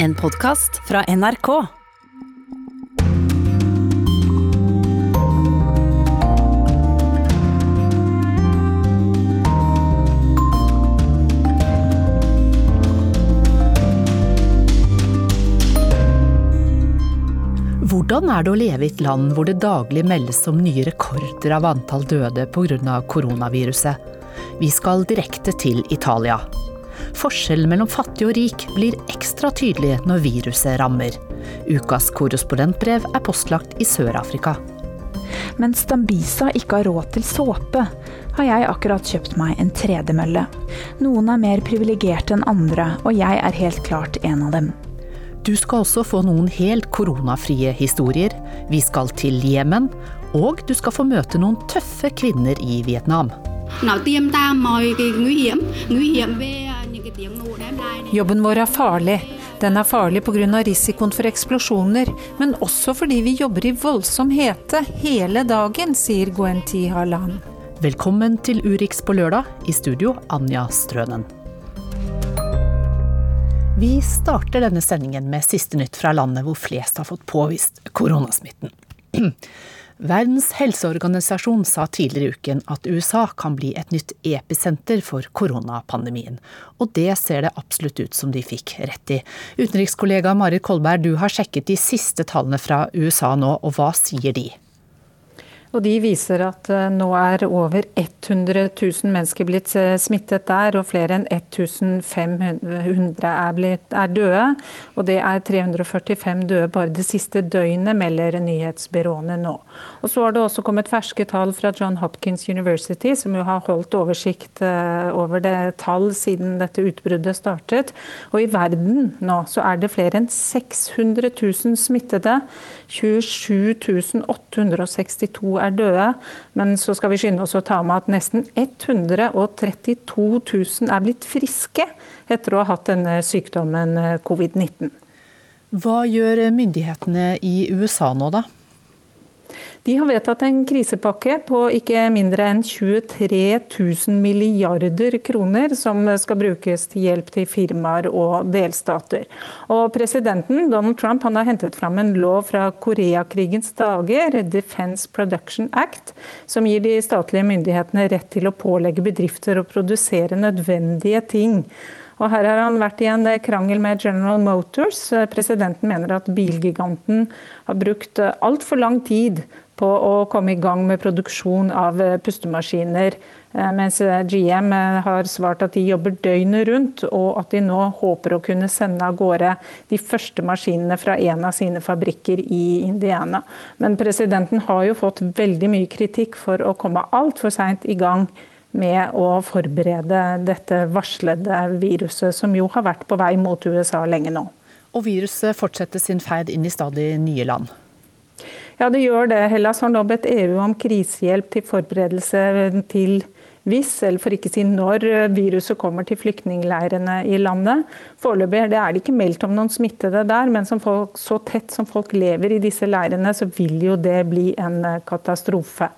En podkast fra NRK. Hvordan er det å leve i et land hvor det daglig meldes om nye rekorder av antall døde pga. koronaviruset? Vi skal direkte til Italia. Forskjellen mellom fattig og rik blir ekstra tydelig når viruset rammer. Ukas korrespondentbrev er postlagt i Sør-Afrika. Mens Dambisa ikke har råd til såpe, har jeg akkurat kjøpt meg en tredemølle. Noen er mer privilegerte enn andre, og jeg er helt klart en av dem. Du skal også få noen helt koronafrie historier. Vi skal til Jemen. Og du skal få møte noen tøffe kvinner i Vietnam. Jobben vår er farlig. Den er farlig pga. risikoen for eksplosjoner, men også fordi vi jobber i voldsom hete hele dagen, sier Guenti T. Harlan. Velkommen til Urix på lørdag. I studio Anja Strønen. Vi starter denne sendingen med siste nytt fra landet hvor flest har fått påvist koronasmitten. Verdens helseorganisasjon sa tidligere i uken at USA kan bli et nytt episenter for koronapandemien. Og det ser det absolutt ut som de fikk rett i. Utenrikskollega Marit Kolberg, du har sjekket de siste tallene fra USA nå, og hva sier de? Og De viser at eh, nå er over 100 000 mennesker blitt eh, smittet der, og flere enn 1500 er, blitt, er døde. Og det er 345 døde bare det siste døgnet, melder nyhetsbyråene nå. Og Så har det også kommet ferske tall fra John Hopkins University, som jo har holdt oversikt eh, over det tall siden dette utbruddet startet. Og i verden nå så er det flere enn 600 000 smittede. 27 862 er døde. Men så skal vi skynde oss å ta med at nesten 132 000 er blitt friske etter å ha hatt denne sykdommen eh, covid-19. Hva gjør myndighetene i USA nå, da? De har vedtatt en krisepakke på ikke mindre enn 23 000 milliarder kroner, som skal brukes til hjelp til firmaer og delstater. Og Presidenten Donald Trump har hentet fram en lov fra Koreakrigens dager, Defense Production Act, som gir de statlige myndighetene rett til å pålegge bedrifter å produsere nødvendige ting. Og her har han vært i en krangel med General Motors. Presidenten mener at bilgiganten har brukt altfor lang tid på å komme i gang med produksjon av eh, pustemaskiner. Eh, mens eh, GM har svart at de jobber døgnet rundt, og at de nå håper å kunne sende av gårde de første maskinene fra en av sine fabrikker i Indiana. Men presidenten har jo fått veldig mye kritikk for å komme altfor seint i gang med å forberede dette varslede viruset, som jo har vært på vei mot USA lenge nå. Og viruset fortsetter sin ferd inn i stadig nye land. Ja, det gjør det. Hellas har nå bedt EU om krisehjelp til forberedelse til hvis, eller for ikke si når, viruset kommer til flyktningleirene i landet. Foreløpig er det ikke meldt om noen smittede der, men folk, så tett som folk lever i disse leirene, så vil jo det bli en katastrofe.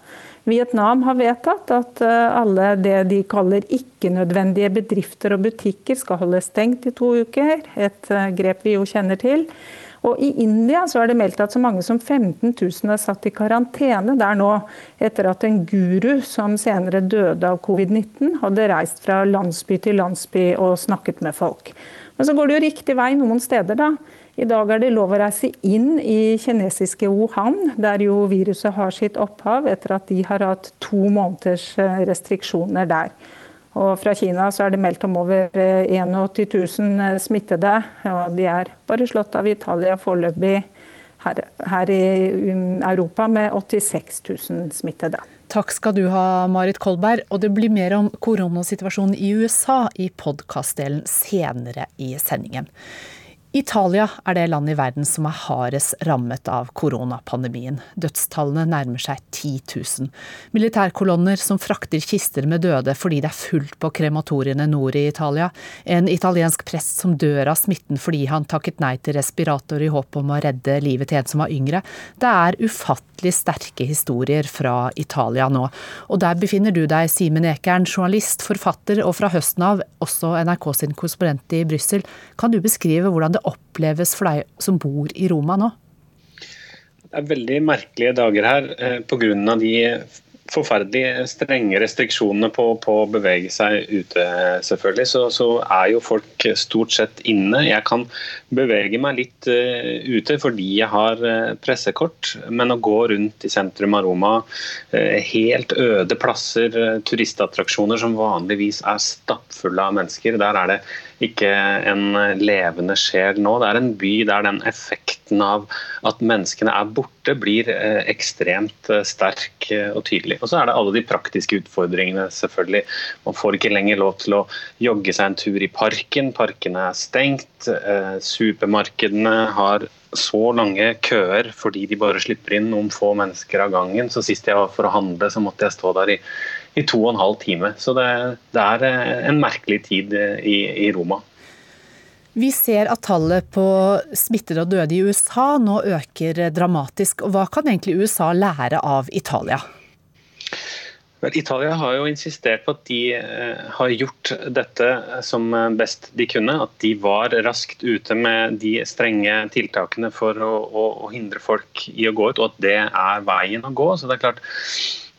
Vietnam har vedtatt at eh, alle det de kaller ikke-nødvendige bedrifter og butikker skal holde stengt i to uker, et eh, grep vi jo kjenner til. Og I India så er det meldt at så mange som 15 000 er satt i karantene der nå, etter at en guru som senere døde av covid-19, hadde reist fra landsby til landsby og snakket med folk. Men så går det jo riktig vei noen steder, da. I dag er det lov å reise inn i kinesiske Wuhan, der jo viruset har sitt opphav, etter at de har hatt to måneders eh, restriksjoner der. Og fra Kina så er det meldt om over 81 eh, 000 eh, smittede. og De er bare slått av Italia foreløpig her, her, i um, Europa med 86 000 smittede. Takk skal du ha, Marit Kolberg. Og det blir mer om koronasituasjonen i USA i podkastdelen senere i sendingen. Italia er det landet i verden som er hardest rammet av koronapandemien. Dødstallene nærmer seg 10 000. Militærkolonner som frakter kister med døde fordi det er fullt på krematoriene nord i Italia. En italiensk prest som dør av smitten fordi han takket nei til respirator i håp om å redde livet til en som var yngre. Det er ufattelig sterke historier fra Italia nå. Og der befinner du deg, Simen Ekern, journalist, forfatter og fra høsten av også NRK sin korrespondent i Brussel. Kan du beskrive hvordan det det oppleves for deg som bor i Roma nå? Det er veldig merkelige dager her eh, pga. de forferdelig strenge restriksjonene på, på, å bevege seg ute, selvfølgelig, så, så, er jo folk stort sett inne. Jeg kan bevege meg litt uh, ute fordi jeg har uh, pressekort, men å gå rundt i sentrum av Roma, uh, helt øde plasser, turistattraksjoner som vanligvis er stappfulle av mennesker, der er det ikke en levende sjel nå. Det er en by der den effekten av at menneskene er borte, blir eh, ekstremt eh, sterk eh, og tydelig. Og så er det alle de praktiske utfordringene, selvfølgelig. Man får ikke lenger lov til å jogge seg en tur i parken. Parkene er stengt. Supermarkedene har så lange køer fordi de bare slipper inn noen få mennesker av gangen. Så sist jeg var for å handle, så måtte jeg stå der i i to og en halv time. Så det, det er eh, en merkelig tid eh, i, i, Roma. Vi ser at tallet på smittede og døde i USA nå øker dramatisk. og Hva kan egentlig USA lære av Italia? Vel, Italia har jo insistert på at de eh, har gjort dette som best de kunne. At de var raskt ute med de strenge tiltakene for å, å, å hindre folk i å gå ut, og at det er veien å gå. Så det er klart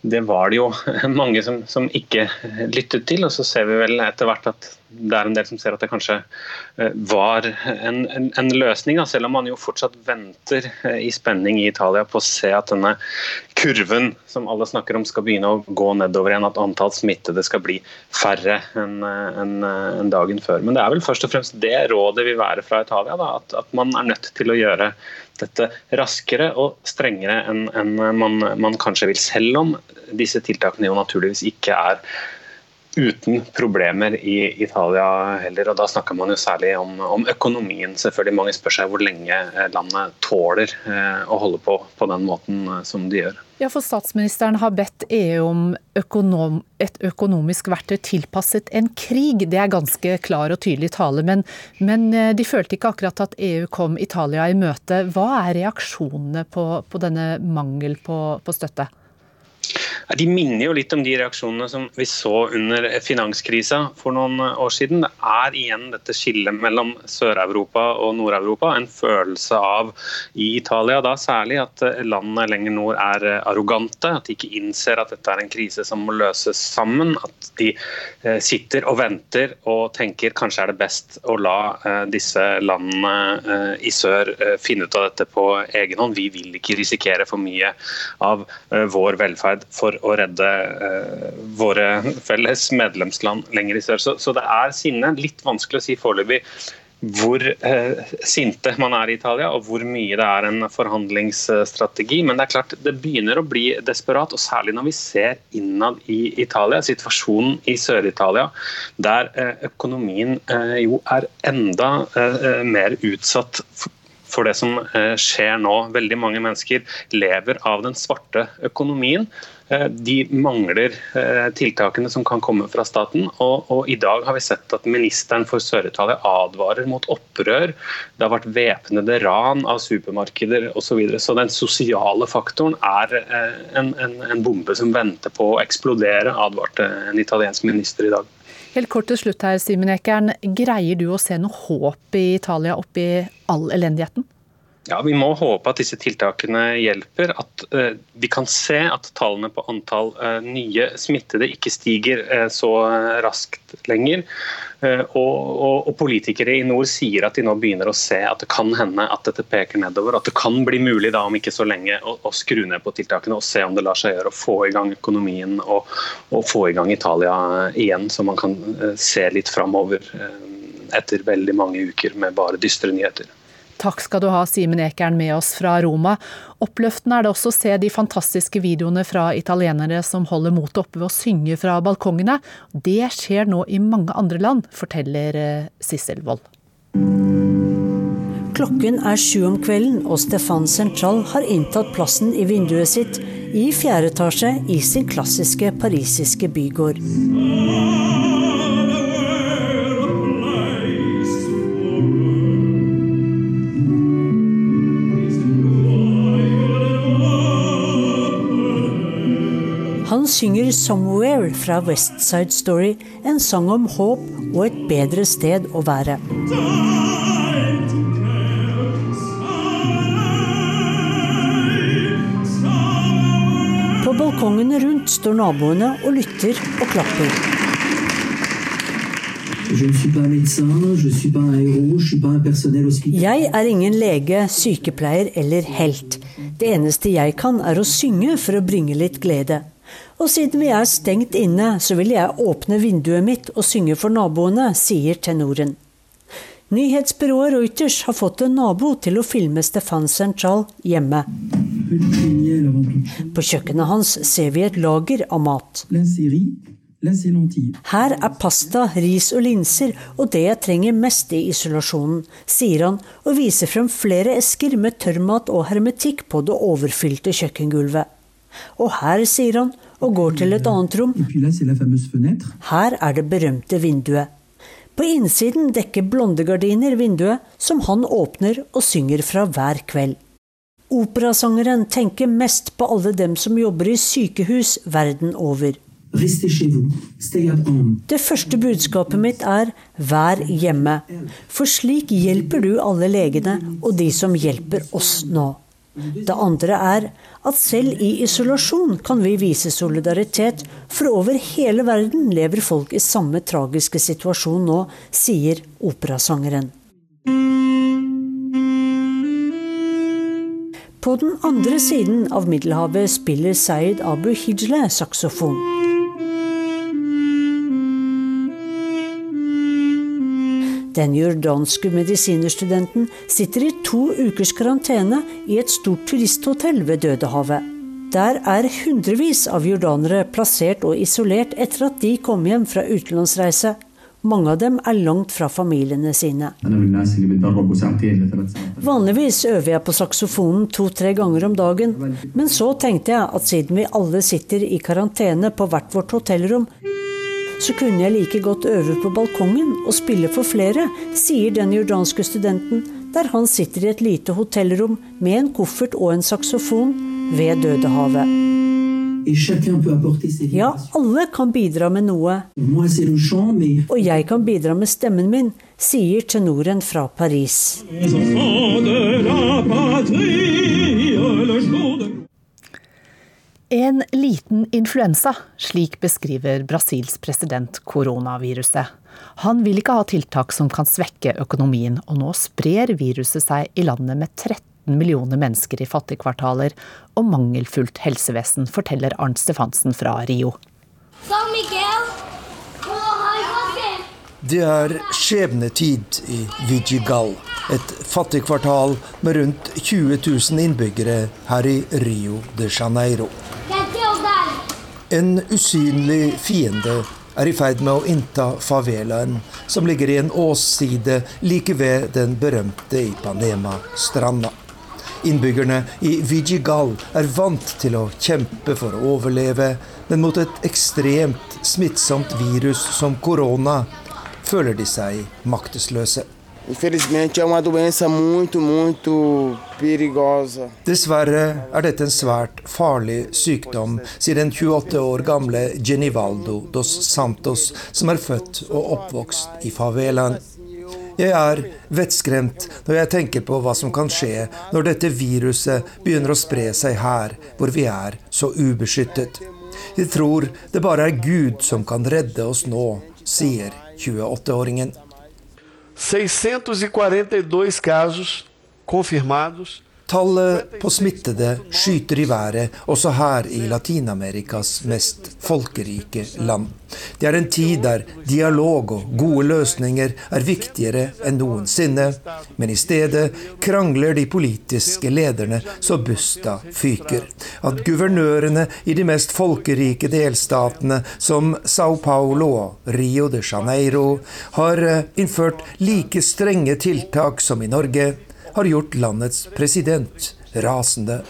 det var det jo mange som, som, ikke lyttet til. Og så ser vi vel etter hvert at det er en del som ser at det kanskje eh, var en, en, en løsning. Da, selv om man jo fortsatt venter eh, i spenning i Italia på å se at denne kurven som alle snakker om skal begynne å gå nedover igjen. At antall smittede skal bli færre enn en, en dagen før. Men det er vel først og fremst det rådet vil være fra Italia. Da, at, at man er nødt til å gjøre dette raskere og strengere enn man, kanskje vil, selv om disse tiltakene jo naturligvis ikke er uten problemer i Italia heller. og Da snakker man jo særlig om, om økonomien. selvfølgelig Mange spør seg hvor lenge landet tåler eh, å holde på på den måten eh, som de gjør. Ja, for Statsministeren har bedt EU om økonom, et økonomisk verktøy tilpasset en krig. Det er ganske klar og tydelig tale, men, men, eh, de følte ikke akkurat at EU kom Italia i møte. Hva er reaksjonene på, på denne mangel på, på støtte? De minner jo litt om de reaksjonene som vi så under finanskrisa for noen år siden. Det er igjen dette skillet mellom Sør-Europa og Nord-Europa. En følelse av, i Italia da særlig, at landene lenger nord er arrogante. At de ikke innser at dette er en krise som må løses sammen. At de eh, sitter og venter og tenker kanskje er det best å la eh, disse landene eh, i sør finne ut av dette på egen hånd. Vi vil ikke risikere for mye av vår velferd for å redde eh, våre felles medlemsland lenger i sør. Så, så, det er sinne. Litt vanskelig å si foreløpig hvor eh, sinte man er i Italia, og hvor mye det er en forhandlingsstrategi. Men det er klart, det begynner å bli desperat, og særlig når vi ser innad i Italia. Situasjonen i Sør-Italia, der eh, økonomien eh, jo er enda eh, mer utsatt for det som eh, skjer nå. Veldig mange mennesker lever av den svarte økonomien. Eh, de mangler eh, tiltakene som kan komme fra staten. Og, og I dag har vi sett at ministeren for Sør-Italia advarer mot opprør. Det har vært væpnede ran av supermarkeder osv. Så, videre. så den sosiale faktoren er en, en, en bombe som venter på å eksplodere, advarte en italiensk minister i dag. Helt kort til slutt her, Simen Ekern. Greier du å se noe håp i Italia oppi all elendigheten? Ja, Vi må håpe at disse tiltakene hjelper. At uh, vi kan se at tallene på antall uh, nye smittede ikke stiger uh, så raskt lenger. Og, og, og, Politikere i nord sier at de nå begynner å se at det kan hende at dette peker nedover. At det kan bli mulig da om ikke så lenge å, å skru ned på tiltakene og se om det lar seg gjøre å få i gang økonomien og, og få i gang Italia igjen, så man kan se litt framover etter veldig mange uker med bare dystre nyheter. Takk skal du ha, Simen Ekern, med oss fra Roma. Oppløftende er det også å se de fantastiske videoene fra italienere som holder motet oppe ved å synge fra balkongene. Det skjer nå i mange andre land, forteller eh, Sissel Wold. Klokken er sju om kvelden, og Stefan Central har inntatt plassen i vinduet sitt i fjerde etasje i sin klassiske parisiske bygård. synger 'Somewhere' fra West Side Story, en sang om håp og et bedre sted å være. På balkongene rundt står naboene og lytter og klapper. Jeg er ingen lege, sykepleier eller helt. Det eneste jeg kan, er å synge for å bringe litt glede. Og siden vi er stengt inne, så vil jeg åpne vinduet mitt og synge for naboene, sier tenoren. Nyhetsbyrået Reuters har fått en nabo til å filme Stefan Central hjemme. På kjøkkenet hans ser vi et lager av mat. Her er pasta, ris og linser, og det jeg trenger mest i isolasjonen, sier han og viser frem flere esker med tørrmat og hermetikk på det overfylte kjøkkengulvet. Og her, sier han, og går til et annet rom. Her er det berømte vinduet. På innsiden dekker blondegardiner vinduet, som han åpner og synger fra hver kveld. Operasangeren tenker mest på alle dem som jobber i sykehus verden over. Det første budskapet mitt er 'vær hjemme', for slik hjelper du alle legene og de som hjelper oss nå. Det andre er at selv i isolasjon kan vi vise solidaritet, for over hele verden lever folk i samme tragiske situasjon nå, sier operasangeren. På den andre siden av Middelhavet spiller Sayed Abu Hijle saksofon. Den jordanske medisinerstudenten sitter i to ukers karantene i et stort turisthotell ved Dødehavet. Der er hundrevis av jordanere plassert og isolert etter at de kom hjem fra utenlandsreise. Mange av dem er langt fra familiene sine. Vanligvis øver jeg på saksofonen to-tre ganger om dagen, men så tenkte jeg at siden vi alle sitter i karantene på hvert vårt hotellrom, så kunne jeg like godt øve på balkongen og spille for flere, sier den jordanske studenten, der han sitter i et lite hotellrom med en koffert og en saksofon ved Dødehavet. Ja, alle kan bidra med noe. Og jeg kan bidra med stemmen min, sier tenoren fra Paris. En liten influensa, slik beskriver Brasils president koronaviruset. Han vil ikke ha tiltak som kan svekke økonomien, og nå sprer viruset seg i landet med 13 millioner mennesker i fattigkvartaler og mangelfullt helsevesen, forteller Arnt Stefansen fra Rio. Det er skjebnetid i Vigigal, et fattig kvartal med rundt 20 000 innbyggere her i Rio de Janeiro. En usynlig fiende er i ferd med å innta favelaen, som ligger i en åsside like ved den berømte Ipanema-stranda. Innbyggerne i Vigigal er vant til å kjempe for å overleve, men mot et ekstremt smittsomt virus som korona føler de seg maktesløse. Dessverre er dette en svært farlig sykdom, sier den 28 år gamle Genivaldo dos Santos, som er født og oppvokst i favelaen. Jeg er vettskremt når jeg tenker på hva som kan skje når dette viruset begynner å spre seg her, hvor vi er så ubeskyttet. Jeg tror det bare er Gud som kan redde oss nå, sier 28-åringen. 642 casos confirmados. Tallet på smittede skyter i været også her i Latin-Amerikas mest folkerike land. Det er en tid der dialog og gode løsninger er viktigere enn noensinne, men i stedet krangler de politiske lederne så busta fyker. At guvernørene i de mest folkerike delstatene, som Sao Paulo og Rio de Janeiro, har innført like strenge tiltak som i Norge, har gjort landets president rasende.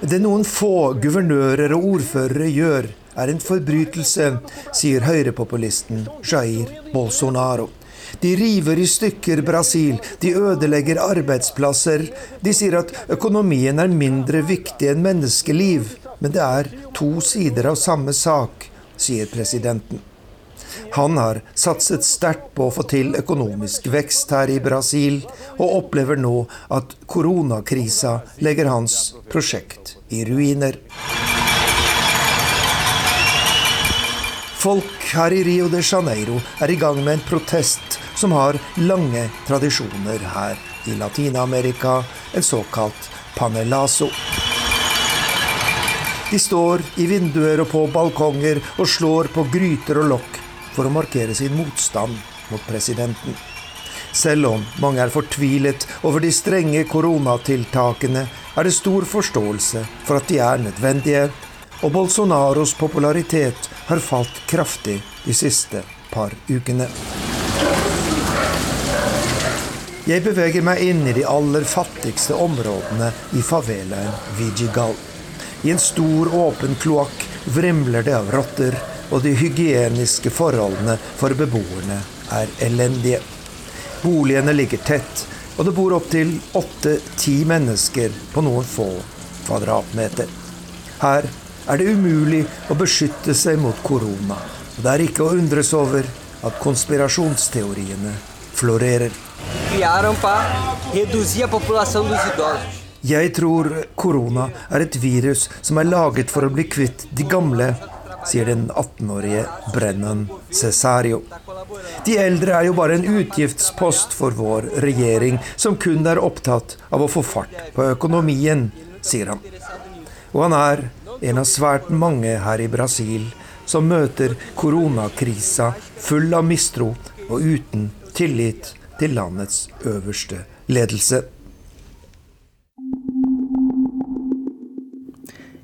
Det noen få guvernører og ordførere gjør, er en forbrytelse, sier høyrepopulisten Jair Bolsonaro. De river i stykker Brasil, de ødelegger arbeidsplasser. De sier at økonomien er mindre viktig enn menneskeliv. Men det er to sider av samme sak, sier presidenten. Han har satset sterkt på å få til økonomisk vekst her i Brasil, og opplever nå at koronakrisa legger hans prosjekt i ruiner. Folk her i Rio de Janeiro er i gang med en protest som har lange tradisjoner her i Latin-Amerika, en såkalt panelazo. De står i vinduer og på balkonger og slår på gryter og lokk for å markere sin motstand mot presidenten. Selv om mange er fortvilet over de strenge koronatiltakene, er det stor forståelse for at de er nødvendige, og Bolsonaros popularitet har falt kraftig de siste par ukene. Jeg beveger meg inn i de aller fattigste områdene i favelaen Vigigal. I en stor, åpen kloakk vrimler det av rotter, og de hygieniske forholdene for beboerne er elendige. Boligene ligger tett, og det bor opptil åtte-ti mennesker på noen få kvadratmeter. Her er det umulig å beskytte seg mot korona, og det er ikke å undres over at konspirasjonsteoriene florerer. Jeg tror korona er et virus som er laget for å bli kvitt de gamle, sier den 18-årige Brennan Cesario. De eldre er jo bare en utgiftspost for vår regjering, som kun er opptatt av å få fart på økonomien, sier han. Og han er en av svært mange her i Brasil som møter koronakrisa full av mistro og uten tillit til landets øverste ledelse.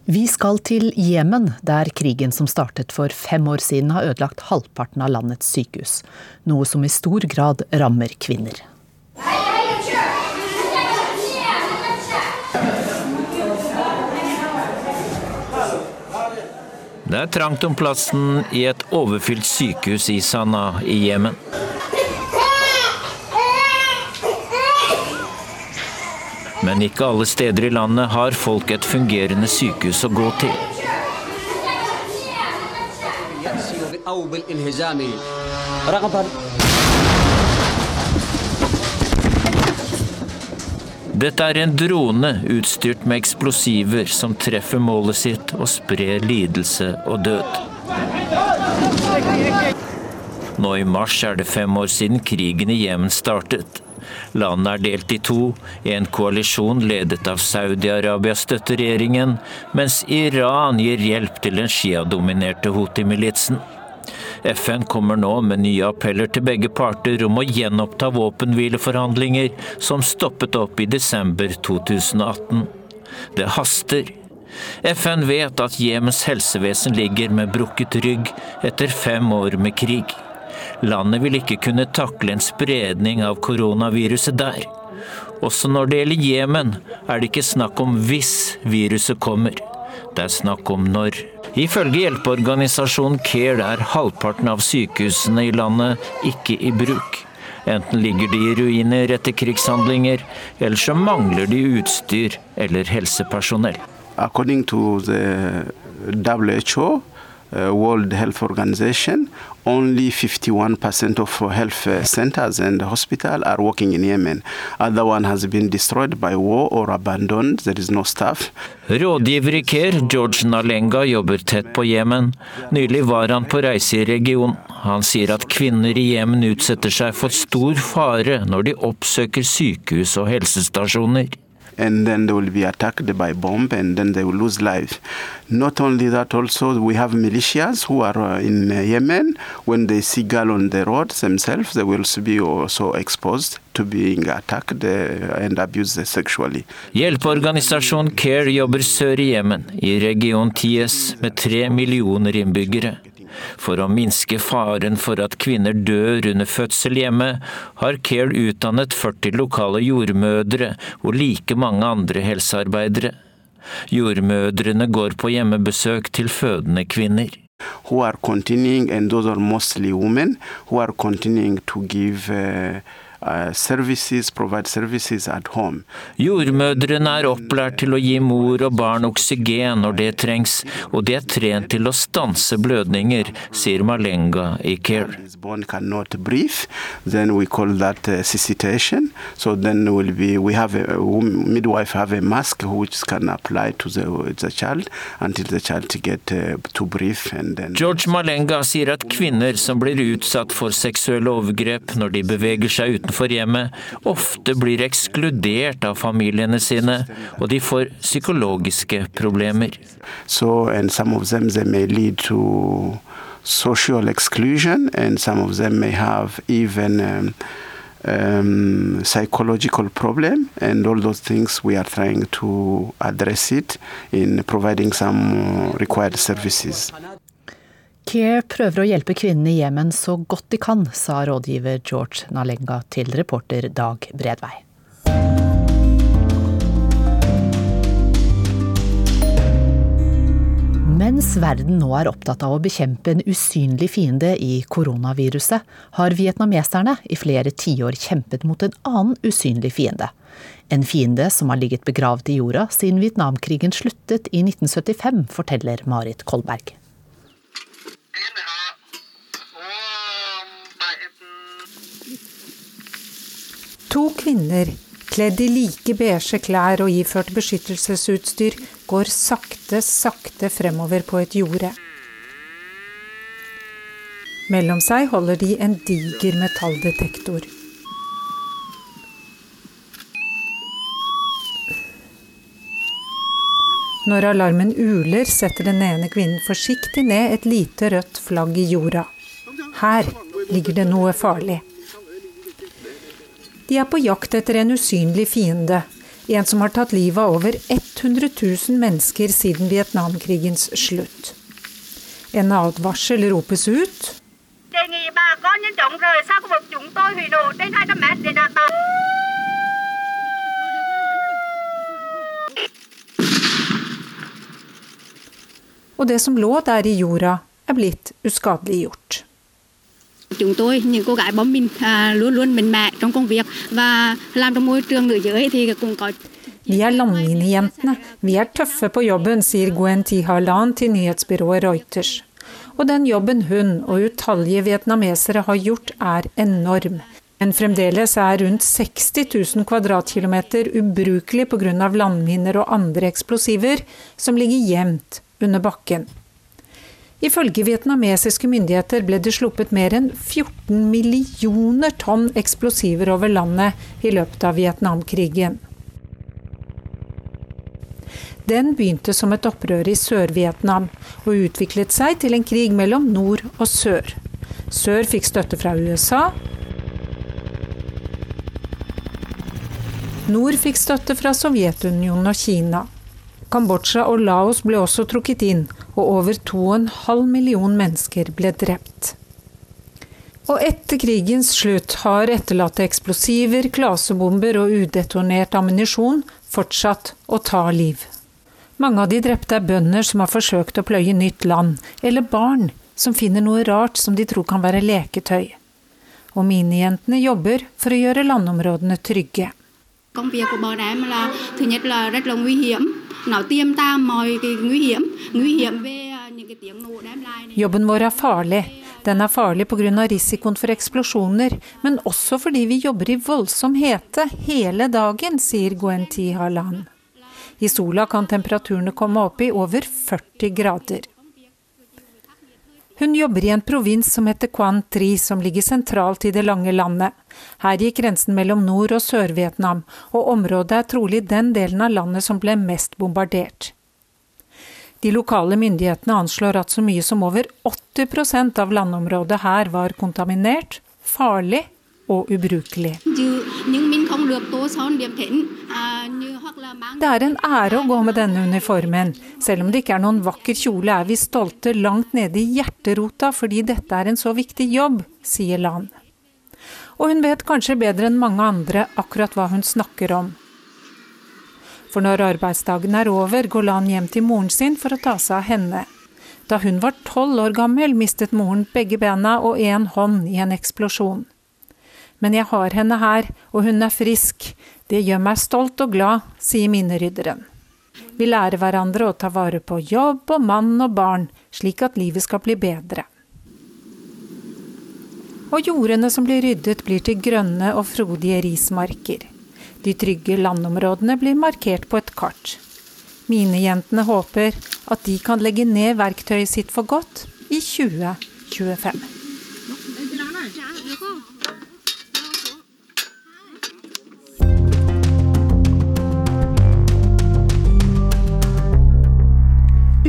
Vi skal til Jemen, der krigen som startet for fem år siden har ødelagt halvparten av landets sykehus. Noe som i stor grad rammer kvinner. Det er trangt om plassen i et overfylt sykehus i Sanaa i Jemen. Men ikke alle steder i landet har folk et fungerende sykehus å gå til. Dette er en drone utstyrt med eksplosiver som treffer målet sitt og sprer lidelse og død. Nå i mars er det fem år siden krigen i Jemen startet. Landet er delt i to. En koalisjon ledet av Saudi-Arabia støtter regjeringen, mens Iran gir hjelp til den Shia-dominerte Houthi-militsen. FN kommer nå med nye appeller til begge parter om å gjenoppta våpenhvileforhandlinger som stoppet opp i desember 2018. Det haster. FN vet at Jemens helsevesen ligger med brukket rygg etter fem år med krig. Landet vil ikke kunne takle en spredning av koronaviruset der. Også når det gjelder Jemen, er det ikke snakk om hvis viruset kommer. Det er snakk om når. Ifølge hjelpeorganisasjonen CARE er halvparten av sykehusene i landet ikke i bruk. Enten ligger de i ruiner etter krigshandlinger, eller så mangler de utstyr eller helsepersonell. According to the WHO, uh, World Health Organization, only 51% of health centers and hospitals are working in Yemen. Other one has been destroyed by war or abandoned. There is no staff. Rådgiver i CARE, George Nalenga, jobber tett på Jemen. Nylig var han på reise i regionen. Han sier at kvinner i Jemen utsetter seg for stor fare når de oppsøker sykehus og helsestasjoner. And then they will be attacked by bomb and then they will lose life. Not only that, also we have militias who are uh, in uh, Yemen. When they see girl on the roads themselves, they will be also exposed to being attacked uh, and abused sexually. CARE jobber sør i i region TS med tre millioner innbyggere. For å minske faren for at kvinner dør under fødsel hjemme, har CARE utdannet 40 lokale jordmødre og like mange andre helsearbeidere. Jordmødrene går på hjemmebesøk til fødende kvinner. Who are continuing, and those are mostly women, services, provide services at home. Jordmødrene er opplært til å gi mor og barn oksygen når det trengs, og de er trent til å stanse blødninger, sier Malenga i CARE. Born cannot breathe, then we call that suscitation. So then will be we have a, a midwife have a mask which can apply to the, the child until the child get uh, to breathe then. George Malenga sier at kvinner som blir utsatt for seksuelle overgrep når de beveger seg utenfor hjemmet, ofte blir ekskludert av familiene sine, og de får psykologiske problemer. So social exclusion and some of them may have even um, um, psychological problem and all those things we are trying to address it in providing some required services. CARE prøver å hjelpe kvinnene i Jemen så godt de kan, sa rådgiver George Nalenga til reporter Dag Bredvei. Mens verden nå er opptatt av å bekjempe en usynlig fiende i koronaviruset, har vietnameserne i flere tiår kjempet mot en annen usynlig fiende. En fiende som har ligget begravd i jorda siden Vietnamkrigen sluttet i 1975, forteller Marit Kolberg. To kvinner, kledd i like beige klær og iført beskyttelsesutstyr, går sakte, sakte fremover på et jorde. Mellom seg holder de en diger metalldetektor. Når alarmen uler, setter den ene kvinnen forsiktig ned et lite rødt flagg i jorda. Her ligger det noe farlig. De er på jakt etter en usynlig fiende. En som har tatt livet av over 100 000 mennesker siden Vietnamkrigens slutt. En advarsel ropes ut. Og det som lå der i jorda, er blitt uskadeliggjort. Chúng tôi, những cô gái bom mình à, luôn luôn mạnh mẽ trong công việc và làm trong môi trường nữ giới thì cũng có Vi er landminejentene. Vi er tøffe på jobben, sier Gwen Thi Harlan til nyhetsbyrået Reuters. Og den jobben hun og utallige vietnamesere har gjort, er enorm. Men fremdeles er rundt 60 000 kvadratkilometer ubrukelig pga. landminer og andre eksplosiver som ligger gjemt under bakken. Ifølge vietnamesiske myndigheter ble det sluppet mer enn 14 millioner tonn eksplosiver over landet i løpet av Vietnamkrigen. Den begynte som et opprør i Sør-Vietnam og utviklet seg til en krig mellom nord og sør. Sør fikk støtte fra USA. Nord fikk støtte fra Sovjetunionen og Kina. Kambodsja og Laos ble også trukket inn, og over 2,5 million mennesker ble drept. Og etter krigens slutt har etterlatte eksplosiver, klasebomber og udetonert ammunisjon fortsatt å ta liv. Mange av de drepte er bønder som har forsøkt å pløye nytt land, eller barn som finner noe rart som de tror kan være leketøy. Og minijentene jobber for å gjøre landområdene trygge. Công việc của bọn em là thứ nhất là rất là nguy hiểm, nó tiêm ta mọi cái nguy hiểm, nguy hiểm về những cái tiếng nổ đem lại. Jobben vår er farlig. Den er farlig pga. risikoen for eksplosjoner, men også fordi vi jobber i voldsom hete hele dagen, sier Gwen T. I sola kan temperaturene komme opp i over 40 grader. Hun jobber i en provins som heter Quan Tri, som ligger sentralt i det lange landet. Her gikk grensen mellom Nord- og Sør-Vietnam, og området er trolig den delen av landet som ble mest bombardert. De lokale myndighetene anslår at så mye som over 80% av landområdet her var kontaminert, farlig og ubrukelig. Det er en ære å gå med denne uniformen. Selv om det ikke er noen vakker kjole, er vi stolte langt nede i hjerterota fordi dette er en så viktig jobb, sier Lan. Og hun vet kanskje bedre enn mange andre akkurat hva hun snakker om. For når arbeidsdagen er over, går Lan hjem til moren sin for å ta seg av henne. Da hun var tolv år gammel, mistet moren begge bena og én hånd i en eksplosjon. Men jeg har henne her, og hun er frisk. Det gjør meg stolt og glad, sier minnerydderen. Vi lærer hverandre å ta vare på jobb og mann og barn, slik at livet skal bli bedre. Og jordene som blir ryddet, blir til grønne og frodige rismarker. De trygge landområdene blir markert på et kart. Minejentene håper at de kan legge ned verktøyet sitt for godt i 2025.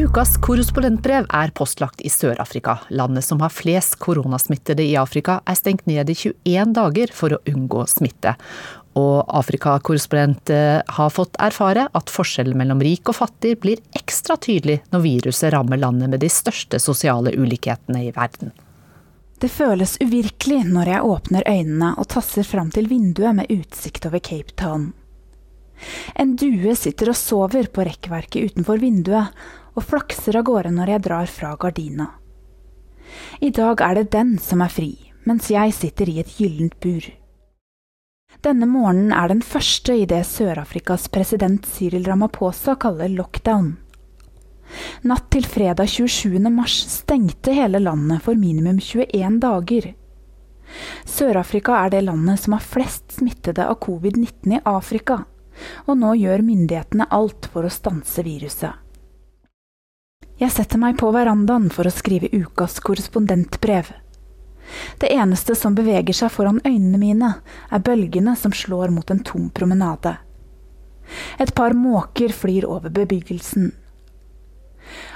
Ukas korrespondentbrev er postlagt i Sør-Afrika. Landet som har flest koronasmittede i Afrika, er stengt ned i 21 dager for å unngå smitte. Og Afrikakorrespondent eh, har fått erfare at forskjellen mellom rik og fattig blir ekstra tydelig når viruset rammer landet med de største sosiale ulikhetene i verden. Det føles uvirkelig når jeg åpner øynene og tasser fram til vinduet med utsikt over Cape Town. En due sitter og sover på rekkverket utenfor vinduet, og flakser av gårde når jeg drar fra gardina. I dag er det den som er fri, mens jeg sitter i et gyllent bur. Denne morgenen er den første i det Sør-Afrikas president Cyril Ramaphosa kaller lockdown. Natt til fredag 27. mars stengte hele landet for minimum 21 dager. Sør-Afrika er det landet som har flest smittede av covid-19 i Afrika, og nå gjør myndighetene alt for å stanse viruset. Jeg setter meg på verandaen for å skrive ukas korrespondentbrev. Det eneste som beveger seg foran øynene mine, er bølgene som slår mot en tom promenade. Et par måker flyr over bebyggelsen.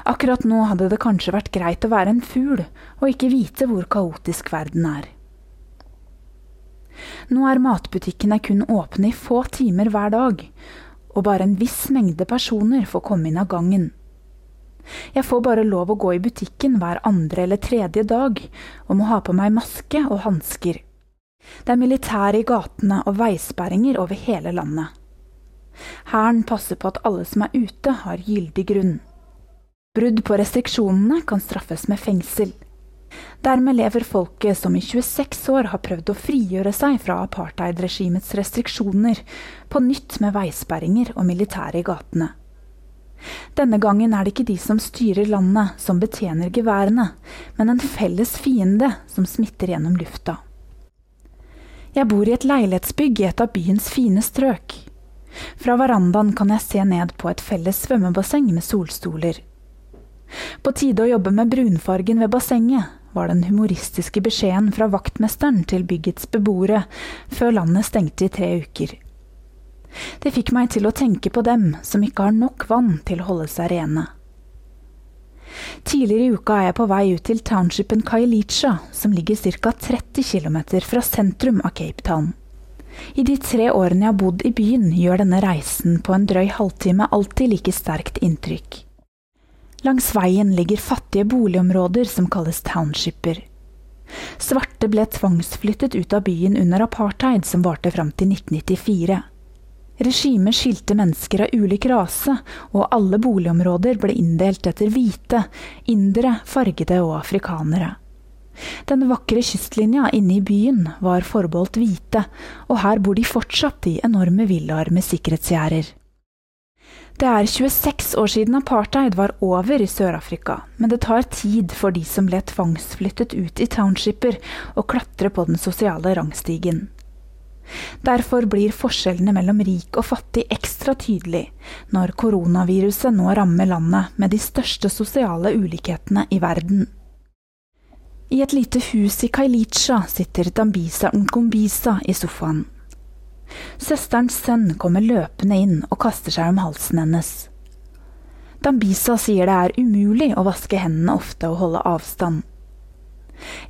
Akkurat nå hadde det kanskje vært greit å være en fugl og ikke vite hvor kaotisk verden er. Nå er matbutikkene kun åpne i få timer hver dag, og bare en viss mengde personer får komme inn av gangen. Jeg får bare lov å gå i butikken hver andre eller tredje dag, og må ha på meg maske og hansker. Det er militære i gatene og veisperringer over hele landet. Hæren passer på at alle som er ute, har gyldig grunn. Brudd på restriksjonene kan straffes med fengsel. Dermed lever folket som i 26 år har prøvd å frigjøre seg fra apartheidregimets restriksjoner, på nytt med veisperringer og militære i gatene. Denne gangen er det ikke de som styrer landet, som betjener geværene, men en felles fiende som smitter gjennom lufta. Jeg bor i et leilighetsbygg i et av byens fine strøk. Fra verandaen kan jeg se ned på et felles svømmebasseng med solstoler. På tide å jobbe med brunfargen ved bassenget, var den humoristiske beskjeden fra vaktmesteren til byggets beboere før landet stengte i tre uker. Det fikk meg til å tenke på dem som ikke har nok vann til å holde seg rene. Tidligere i uka er jeg på vei ut til townshipen Kailicha, som ligger ca. 30 km fra sentrum av Cape Town. I de tre årene jeg har bodd i byen, gjør denne reisen på en drøy halvtime alltid like sterkt inntrykk. Langs veien ligger fattige boligområder som kalles townshiper. Svarte ble tvangsflyttet ut av byen under apartheid, som varte fram til 1994. Regimet skilte mennesker av ulik rase, og alle boligområder ble inndelt etter hvite, indere, fargede og afrikanere. Den vakre kystlinja inne i byen var forbeholdt hvite, og her bor de fortsatt i enorme villaer med sikkerhetsgjerder. Det er 26 år siden apartheid var over i Sør-Afrika, men det tar tid for de som ble tvangsflyttet ut i townshiper, å klatre på den sosiale rangstigen. Derfor blir forskjellene mellom rik og fattig ekstra tydelig når koronaviruset nå rammer landet med de største sosiale ulikhetene i verden. I et lite hus i Kailicha sitter Dambisa Nkombisa i sofaen. Søsterens sønn kommer løpende inn og kaster seg om halsen hennes. Dambisa sier det er umulig å vaske hendene ofte og holde avstand.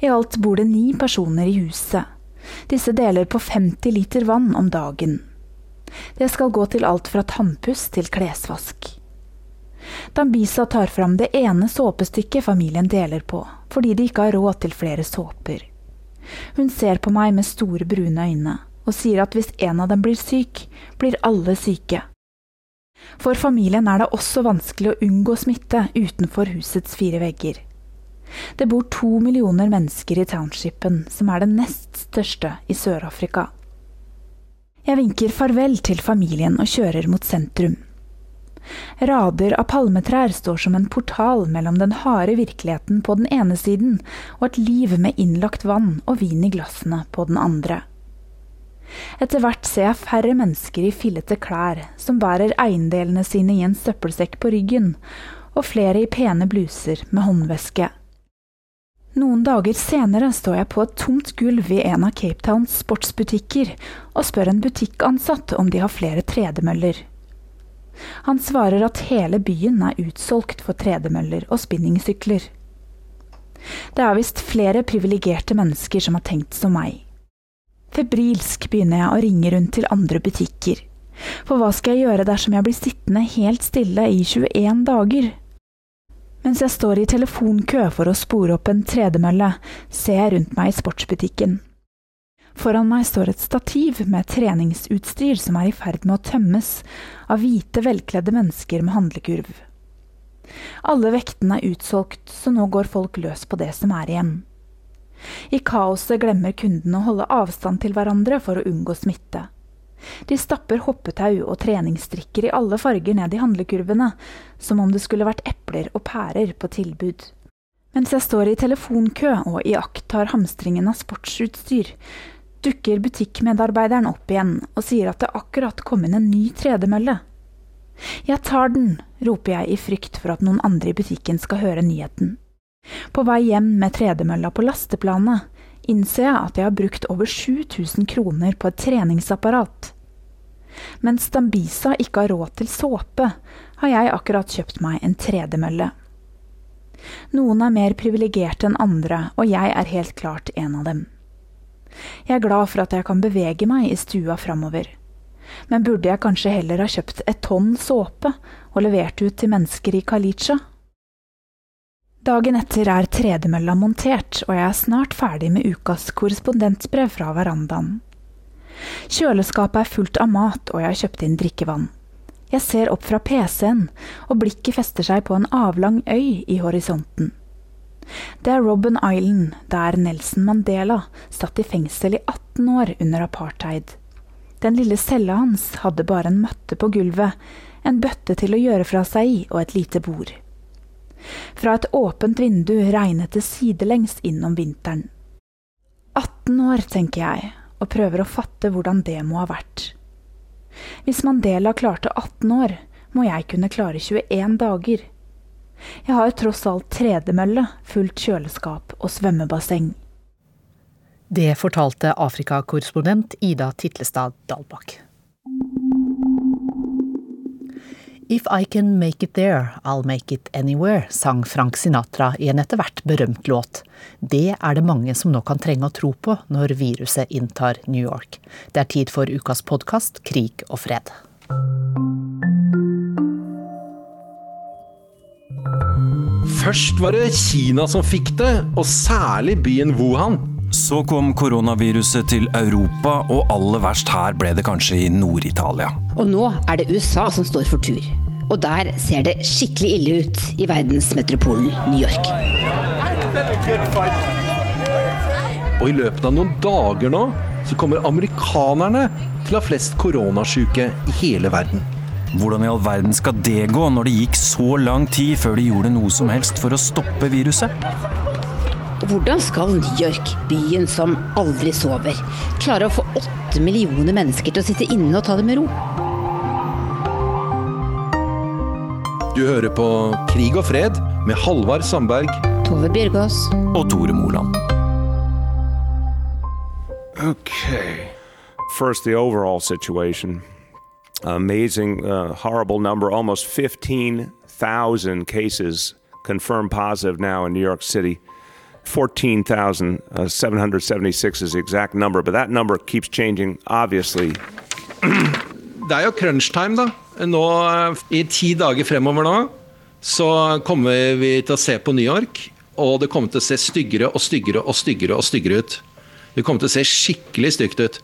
I alt bor det ni personer i huset, disse deler på 50 liter vann om dagen. Det skal gå til alt fra tannpuss til klesvask. Dambisa tar fram det ene såpestykket familien deler på, fordi de ikke har råd til flere såper. Hun ser på meg med store, brune øyne og sier at hvis en av dem blir syk, blir alle syke. For familien er det også vanskelig å unngå smitte utenfor husets fire vegger. Det bor to millioner mennesker i townshipen, som er den nest største i Sør-Afrika. Jeg vinker farvel til familien og kjører mot sentrum. Rader av palmetrær står som en portal mellom den harde virkeligheten på den ene siden og et liv med innlagt vann og vin i glassene på den andre. Etter hvert ser jeg færre mennesker i fillete klær som bærer eiendelene sine i en søppelsekk på ryggen, og flere i pene bluser med håndveske. Noen dager senere står jeg på et tomt gulv i en av Cape Towns sportsbutikker og spør en butikkansatt om de har flere tredemøller. Han svarer at hele byen er utsolgt for tredemøller og spinningsykler. Det er visst flere privilegerte mennesker som har tenkt som meg. Febrilsk begynner jeg å ringe rundt til andre butikker. For hva skal jeg gjøre dersom jeg blir sittende helt stille i 21 dager? Mens jeg står i telefonkø for å spore opp en tredemølle, ser jeg rundt meg i sportsbutikken. Foran meg står et stativ med treningsutstyr som er i ferd med å tømmes av hvite, velkledde mennesker med handlekurv. Alle vektene er utsolgt, så nå går folk løs på det som er igjen. I kaoset glemmer kundene å holde avstand til hverandre for å unngå smitte. De stapper hoppetau og treningsstrikker i alle farger ned i handlekurvene, som om det skulle vært epler og pærer på tilbud. Mens jeg står i telefonkø og iakttar hamstringen av sportsutstyr, dukker butikkmedarbeideren opp igjen og sier at det akkurat kom inn en ny tredemølle. Jeg tar den, roper jeg i frykt for at noen andre i butikken skal høre nyheten. På vei hjem med tredemølla på lasteplanet innser jeg at jeg har brukt over 7000 kroner på et treningsapparat. Mens Stambisa ikke har råd til såpe, har jeg akkurat kjøpt meg en tredemølle. Noen er mer privilegerte enn andre, og jeg er helt klart en av dem. Jeg er glad for at jeg kan bevege meg i stua framover. Men burde jeg kanskje heller ha kjøpt et tonn såpe og levert ut til mennesker i Kalicha? Dagen etter er tredemølla montert, og jeg er snart ferdig med ukas korrespondentbrev fra verandaen. Kjøleskapet er fullt av mat, og jeg har kjøpt inn drikkevann. Jeg ser opp fra PC-en, og blikket fester seg på en avlang øy i horisonten. Det er Robben Island, der Nelson Mandela satt i fengsel i 18 år under apartheid. Den lille cella hans hadde bare en matte på gulvet, en bøtte til å gjøre fra seg i og et lite bord. Fra et åpent vindu regnet det sidelengs inn om vinteren. 18 år, tenker jeg, og prøver å fatte hvordan det må ha vært. Hvis Mandela klarte 18 år, må jeg kunne klare 21 dager. Jeg har tross alt tredemølle, fullt kjøleskap og svømmebasseng. Det fortalte Afrikakorrespondent Ida Titlestad Dalbakk. If I Can Make It There, I'll Make It Anywhere, sang Frank Sinatra i en etter hvert berømt låt. Det er det mange som nå kan trenge å tro på når viruset inntar New York. Det er tid for ukas podkast Krig og fred. Først var det Kina som fikk det, og særlig byen Wuhan. Så kom koronaviruset til Europa, og aller verst her ble det kanskje i Nord-Italia. Og nå er det USA som står for tur. Og der ser det skikkelig ille ut i verdensmetropolen New York. Og i løpet av noen dager nå så kommer amerikanerne til å ha flest koronasjuke i hele verden. Hvordan i all verden skal det gå når det gikk så lang tid før de gjorde noe som helst for å stoppe viruset? Hvordan skal New York, byen som aldri sover, klare å få åtte millioner mennesker til å sitte inne og ta det med ro? Du hører på Krig og fred med Halvard Sandberg. Tove Bjørgaas. Og Tore Moland. Okay. First, the overall situation. Amazing, uh, horrible number. Almost 15,000 cases confirmed positive now in New York City. 14,776 is the exact number, but that number keeps changing, obviously. Det er jo crunch time, da. Nå, I ti dager fremover nå så kommer vi til å se på New York, og det kommer til å se styggere og styggere og styggere og styggere ut. Det kommer til å se skikkelig stygt ut.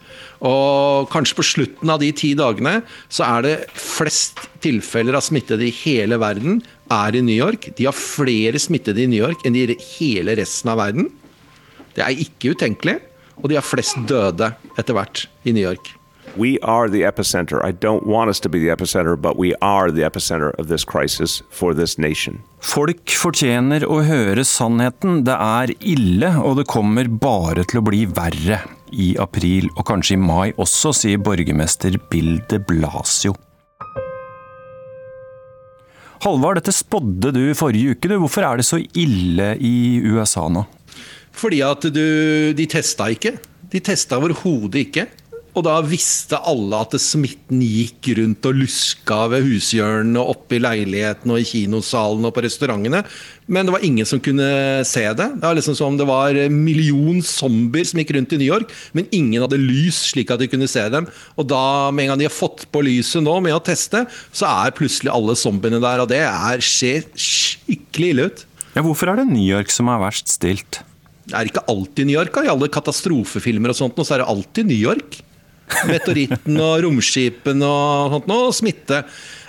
Og kanskje på slutten av de ti dagene så er det flest tilfeller av smittede i hele verden er i New York. De har flere smittede i New York enn i hele resten av verden. Det er ikke utenkelig. Og de har flest døde etter hvert i New York. We are the epicenter. I don't want us to be the epicenter, but we are the epicenter of this crisis for this nation. Folk fortjener å høre sannheten. Det er ille, og det kommer bare til å bli verre. I april og kanskje i mai også, sier borgermester Bill de Blasio. Halvard, dette spådde du forrige uke. Du. Hvorfor er det så ille i USA nå? Fordi at du, de testa ikke. De testa overhodet ikke. Og da visste alle at smitten gikk rundt og luska ved hushjørnene, oppe i leilighetene og i kinosalen og på restaurantene. Men det var ingen som kunne se det. Det var liksom som det var en million zombier som gikk rundt i New York, men ingen hadde lys slik at de kunne se dem. Og da, med en gang de har fått på lyset nå med å teste, så er plutselig alle zombiene der. Og det er, ser skikkelig ille ut. Ja, hvorfor er det New York som er verst stilt? Det er ikke alltid New York. I alle katastrofefilmer og sånt, så er det alltid New York. Meteoritten og romskipene og sånt noe, og smitte.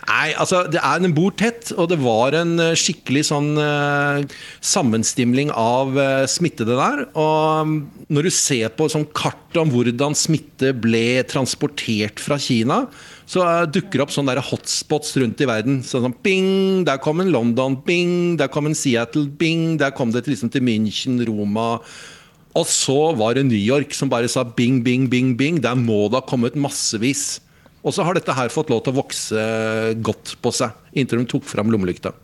Nei, altså, det er, Den bor tett, og det var en eh, skikkelig sånn uh, sammenstimling av uh, smittede der. Og um, når du ser på sånn kart om hvordan smitte ble transportert fra Kina, så uh, dukker det opp sånne hotspots rundt i verden. Sånn, sånn bing, Der kom en London, bing, der kom en Seattle, bing, der kom det liksom til München, Roma og så var det New York som bare sa bing, bing, bing, bing. Der må det ha kommet massevis. Og så har dette her fått lov til å vokse godt på seg, inntil de tok fram lommelykta.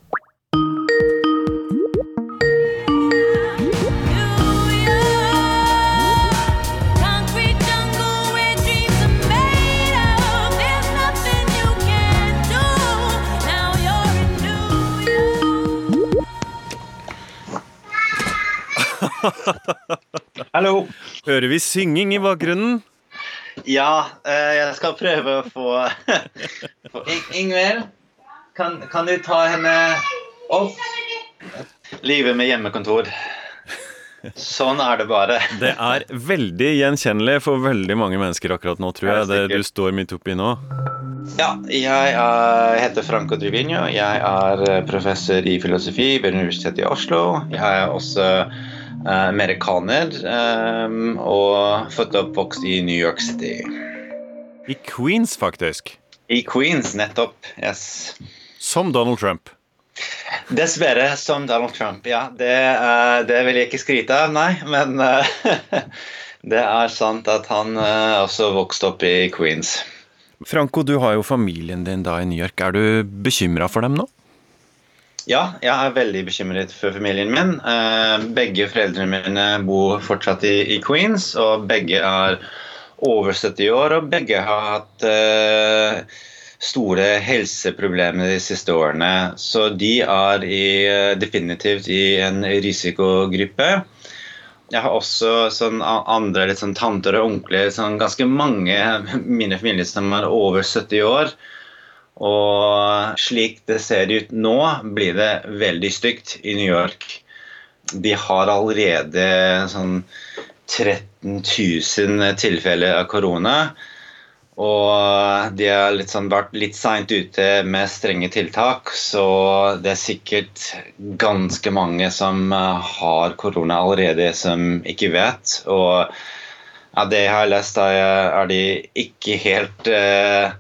Hallo. Hører vi synging i bakgrunnen? Ja, eh, jeg skal prøve å få, få Ingvild, kan, kan, du ta henne opp? Livet med hjemmekontor. Sånn er det bare. Det er veldig gjenkjennelig for veldig mange mennesker akkurat nå, tror jeg, det du står midt oppi nå. Ja, jeg er, heter Franco Drivino. Jeg er eh, professor i filosofi ved Universitetet i Oslo. Jeg er også amerikaner um, og født og oppvokst i New York City. I Queens, faktisk? I Queens, nettopp. Yes. Som Donald Trump? Dessverre som Donald Trump, ja. Det, det vil jeg ikke skryte av, nei. Men uh, det er sant at han også vokste opp i Queens. Franco, du har jo familien din da i New York. Er du bekymra for dem nå? Ja, jeg er veldig bekymret for familien min. Eh, begge foreldrene mine bor fortsatt i Queens, og begge er over 70 år, og begge har hatt eh, store helseproblemer de siste årene. Så de er i, eh, definitivt i en risikogruppe. Jeg har også sånn andre litt sånn tanter og onkler, sånn ganske mange mine familie som er over 70 år. Og slik det ser ut nå, blir det veldig stygt i New York. De har allerede sånn 13 000 tilfeller av korona. Og de har sånn vært litt seint ute med strenge tiltak, så det er sikkert ganske mange som eh, har korona allerede, som ikke vet. Og av det jeg har lest, er de ikke helt eh,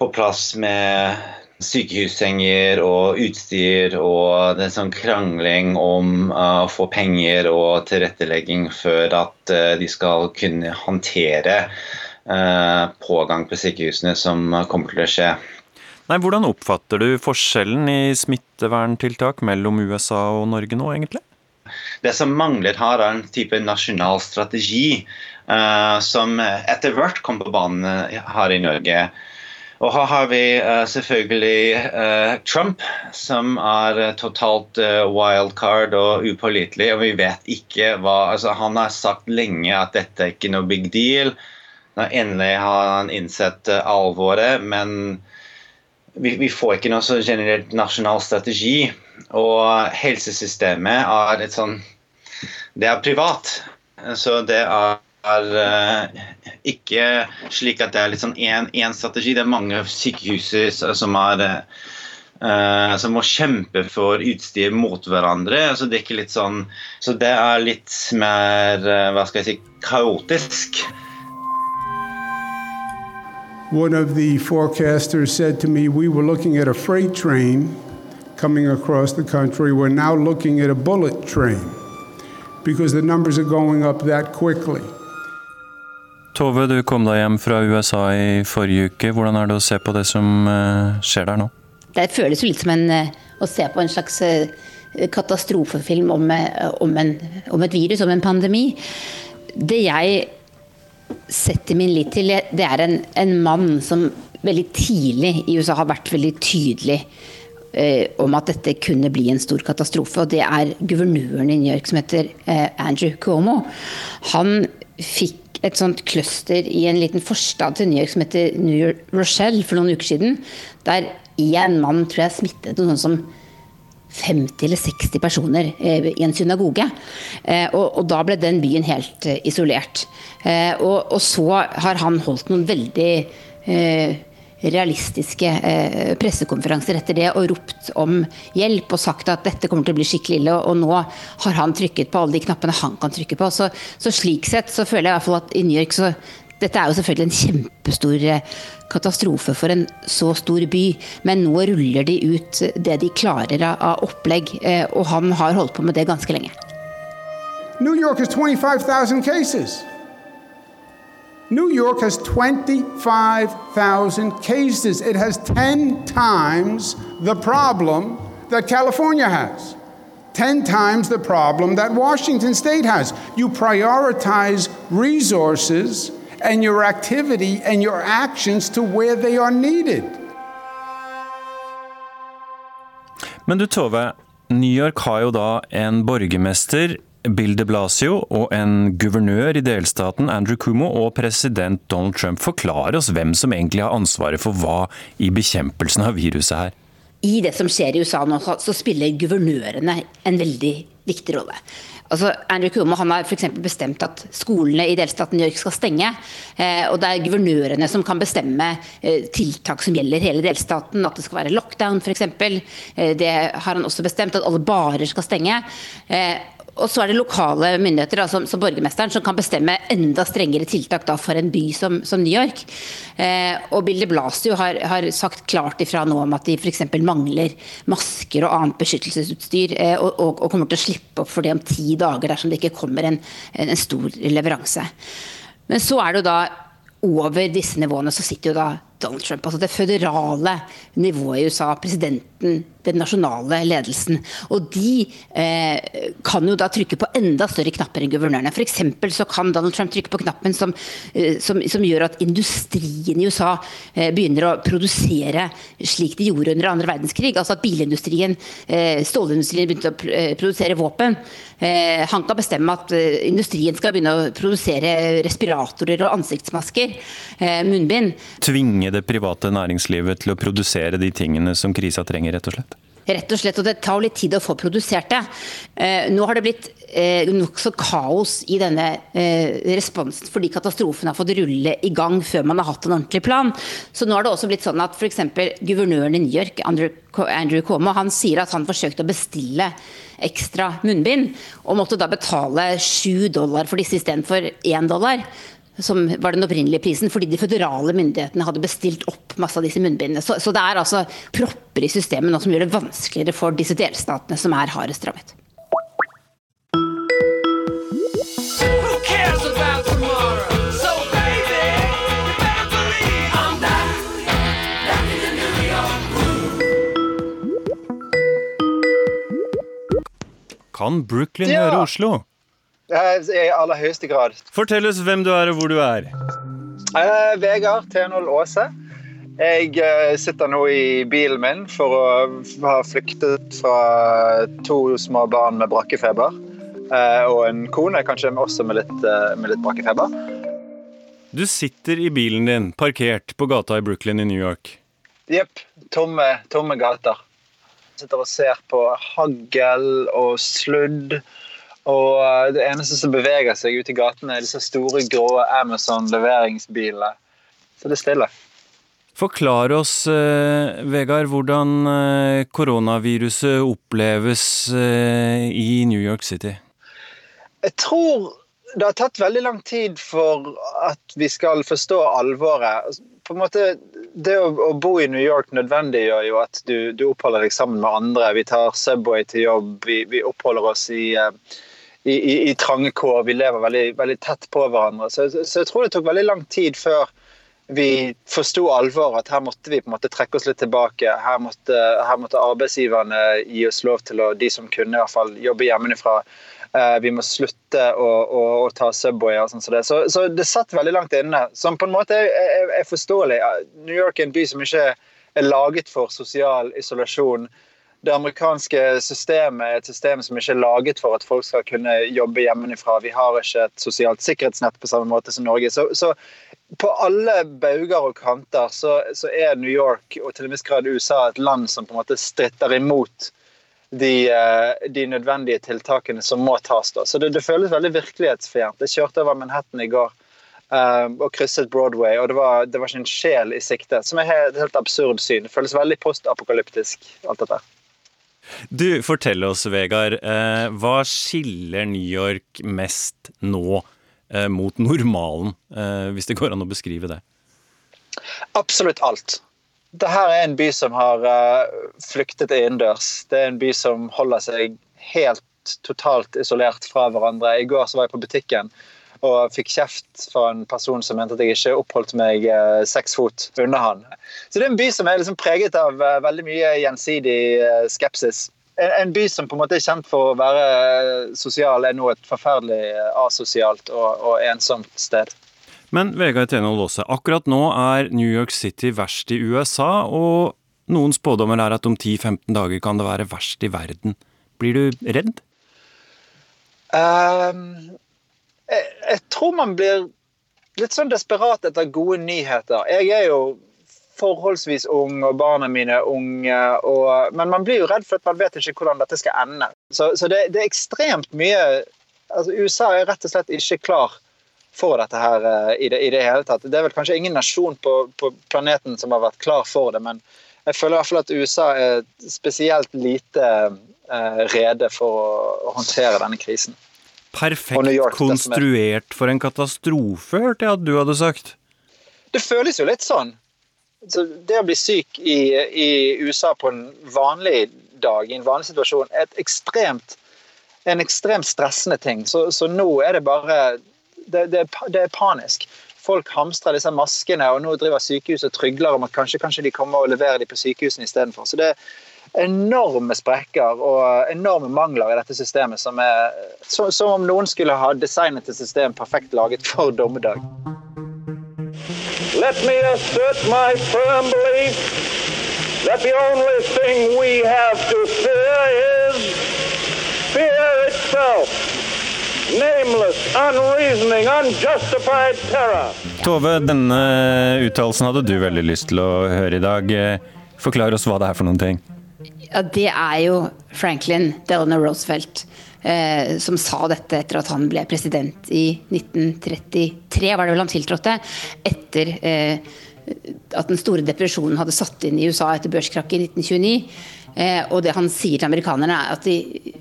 på plass med sykehussenger og utstyr, og det er sånn krangling om uh, å få penger og tilrettelegging før at uh, de skal kunne håndtere Eh, pågang på sykehusene som kommer til å skje. Nei, Hvordan oppfatter du forskjellen i smitteverntiltak mellom USA og Norge nå, egentlig? Det som mangler her, er en type nasjonal strategi som etter hvert kom på banen her i Norge. Og her har vi uh, selvfølgelig uh, Trump, som er totalt wildcard og upålitelig. Og vi vet ikke hva altså, Han har sagt lenge at dette er ikke noe big deal. Nå endelig har han innsett eh, alvoret, men vi, vi får ikke noe så generelt nasjonal strategi. Og helsesystemet er et sånn Det er privat. Så det er er ikke slik at det er litt sånn strategi. Det er mange sykehus som, er, som må kjempe for utstyr mot hverandre. Så det er ikke litt sånn, så det er litt mer hva skal jeg si, kaotisk. One of the forecasters said to me, We were looking at a freight train coming across the country. We're now looking at a bullet train because the numbers are going up that quickly. Tove, du kom deg hjem fra USA i forrige uke. Hvordan er det å se på det som eh, skjer der nå? Det føles jo litt som en, eh, å se på en slags eh, katastrofefilm om, om, en, om et virus, om en pandemi. Det jeg setter min lit til, det er en, en mann som veldig tidlig i USA har vært veldig tydelig om at dette kunne bli en stor katastrofe. Og det er guvernøren i New York som heter Andrew Cuomo. Han fikk et sånt cluster i en liten forstad til New York som heter New Rochelle for noen uker siden. Der én mann tror jeg smittet noe sånt som 50 eller 60 personer eh, i en synagoge. Eh, og, og, da ble den byen helt eh, isolert. Og, og, så har han holdt noen veldig realistiske pressekonferanser etter det og ropt om hjelp og sagt at dette kommer til å bli skikkelig ille. Og, nå har han trykket på alle de knappene han kan trykke på. Så, så slik sett så føler jeg i hvert fall at i New York så dette er jo selvfølgelig en kjempestor katastrofe for en så stor by, men nå ruller de ut det de klarer av opplegg, eh, og han har holdt på med det ganske lenge. New York has 25,000 cases. New York has 25,000 cases. It has 10 times the problem that California has. 10 times the problem that Washington state has. You prioritize resources and your activity and your actions to where they are needed. Men du Tove, New York har jo da en borgermester, Bill de Blasio, og en guvernør i delstaten, Andrew Cuomo, og president Donald Trump. forklare oss hvem som egentlig har ansvaret for hva i bekjempelsen av viruset her. I det som skjer i USA nå, så spiller guvernørene en veldig viktig rolle. Altså, Andrew Cuomo han har f.eks. bestemt at skolene i delstaten New York skal stenge. Eh, og det er guvernørene som kan bestemme eh, tiltak som gjelder hele delstaten. At det skal være lockdown f.eks. Eh, det har han også bestemt, at alle barer skal stenge. Eh, og så er det lokale myndigheter, som, som, borgermesteren, som kan bestemme enda strengere tiltak da, for en by som, som New York. Eh, og Bill de Blasio har, har, sagt klart ifra nå om at de f.eks. mangler masker og annet beskyttelsesutstyr, eh, og, og, og, kommer til å slippe opp for det om ti dager dersom det ikke kommer en, en, en stor leveranse. Men så er det jo da over disse nivåene så sitter jo da Donald Trump, altså det føderale nivået i USA, presidenten, den nasjonale ledelsen. Og de eh, kan jo da trykke på enda større knapper enn guvernørene. F.eks. så kan Donald Trump trykke på knappen som, eh, som, som gjør at industrien i USA eh, begynner å produsere slik de gjorde under andre verdenskrig. Altså at bilindustrien, eh, stålindustrien begynte å eh, produsere våpen. Eh, han kan bestemme at industrien skal begynne å produsere respiratorer og ansiktsmasker, munnbind. Tvinge det private næringslivet til å produsere de tingene som krisa trenger, rett og slett? Rett og slett, og det tar litt tid å få produsert det. Eh, nå har det blitt eh, nokså kaos i denne eh, responsen fordi katastrofen har fått rulle i gang før man har hatt en ordentlig plan. Så nå har det også blitt sånn at f.eks. guvernøren i New York, Andrew, Cuomo, han sier at han forsøkte å bestille ekstra munnbind, og måtte da betale sju dollar for disse istedenfor én dollar som var den opprinnelige prisen, fordi de føderale myndighetene hadde bestilt opp masse av disse munnbindene. Så, så det er altså propper i systemet nå som gjør det vanskeligere for disse delstatene som er hardest rammet. Kan Brooklyn ja. høre Oslo? I aller høyeste grad. Fortell oss hvem du er og hvor du er. Uh, Vegard T0 Aase. Jeg uh, sitter nå i bilen min for å ha flyktet fra to små barn med brakkefeber. Uh, og en kone, kanskje også med litt, med litt brakkefeber. Du sitter i bilen din, parkert på gata i Brooklyn i New York. Jepp. Tomme, tomme gater. Jeg sitter og ser på hagl og sludd Og eh, det eneste som beveger seg ute i gatene, er disse store, grå Amazon-leveringsbilene. Så det er stille. Forklar oss, eh, Vegard, hvordan eh, koronaviruset oppleves eh, i New York City. Jeg tror det har tatt veldig lang tid for at vi skal forstå alvoret. På en måte, Det å, å bo i New York nødvendiggjør jo at du, du, oppholder deg sammen med andre. Vi tar Subway til jobb, vi, vi oppholder oss i, i, i, i, trange kår. Vi lever veldig, veldig tett på hverandre. Så, så, jeg tror det tok veldig lang tid før vi forsto alvoret. At her måtte vi på en måte trekke oss litt tilbake. Her måtte, her måtte arbeidsgiverne gi oss lov til å, de som kunne i hvert fall, jobbe hjemmefra. Eh, vi må slutte å, å, å ta Subway og sånn som det. Så, så, det satt veldig langt inne. Som på en måte er, er, er forståelig. New York er en by som ikke er laget for sosial isolasjon det amerikanske systemet er et system som ikke er laget for at folk skal kunne jobbe hjemmefra. Vi har ikke et sosialt sikkerhetsnett på samme måte som Norge. Så, så på alle bauger og kanter så, så, er New York og til en viss grad USA et land som på en måte stritter imot de, eh, de nødvendige tiltakene som må tas. Da. Så det, det føles veldig virkelighetsfjernt. Jeg kjørte over Manhattan i går. Um, og krysset Broadway, og det var, det var, ikke en sjel i sikte. Som er et helt absurd syn. Det føles veldig postapokalyptisk, alt dette. Du, fortell oss, Vegard. Eh, hva skiller New York mest nå eh, mot normalen, eh, hvis det går an å beskrive det? Absolutt alt. Dette er en by som har flyktet innendørs. Det er en by som holder seg helt totalt isolert fra hverandre. I går så var jeg på butikken og fikk kjeft fra en person som mente at jeg ikke oppholdt meg eh, seks fot unna han. Så det er en by som er liksom preget av eh, veldig mye gjensidig eh, skepsis. En, en, by som på en måte er kjent for å være sosial, er nå et forferdelig asosialt og, og ensomt sted. Men Vegard Tenhold Aase, akkurat nå er New York City verst i USA, og noen spådommer er at om 10-15 dager kan det være verst i verden. Blir du redd? Um, jeg, jeg, tror man blir litt sånn desperat etter gode nyheter. Jeg er jo forholdsvis ung, og barna mine er unge. Og, men man blir jo redd for at man vet ikke hvordan dette skal ende. Så, så det, det, er ekstremt mye altså USA er rett og slett ikke klar for dette her uh, i, det, i, det, hele tatt. Det er vel kanskje ingen nasjon på, på, planeten som har vært klar for det, men jeg føler i hvert fall at USA er spesielt lite uh, rede for å, håndtere denne krisen. Perfekt York, konstruert for en katastrofe, hørte jeg at du hadde sagt. Det føles jo litt sånn. Så det å bli syk i, i, USA på en vanlig dag, i en vanlig situasjon, er ekstremt, en ekstremt stressende ting. Så, så nå er det bare det, det, det, er panisk. Folk hamstrer disse maskene, og nå driver sykehuset og trygler om at kanskje, kanskje de kommer og leverer dem på sykehusene istedenfor. Så det, enorme sprekker og enorme mangler i dette systemet. Som, er, som, som om noen skulle ha designet et system perfekt laget for dommedag. Let me assert my firm belief that the only thing we have to fear is fear itself. Nameless, unreasoning, unjustified terror. Tove, denne uttalelsen hadde du veldig lyst til å høre i dag. Forklar oss hva det er for noen ting. Ja, det er jo Franklin Delano Roosevelt eh, som sa dette etter at han ble president i 1933, var det vel han tiltrådte. Etter eh, at den store depresjonen hadde satt inn i USA etter børskrakket i 1929. Eh, og det han sier til amerikanerne, er at, de,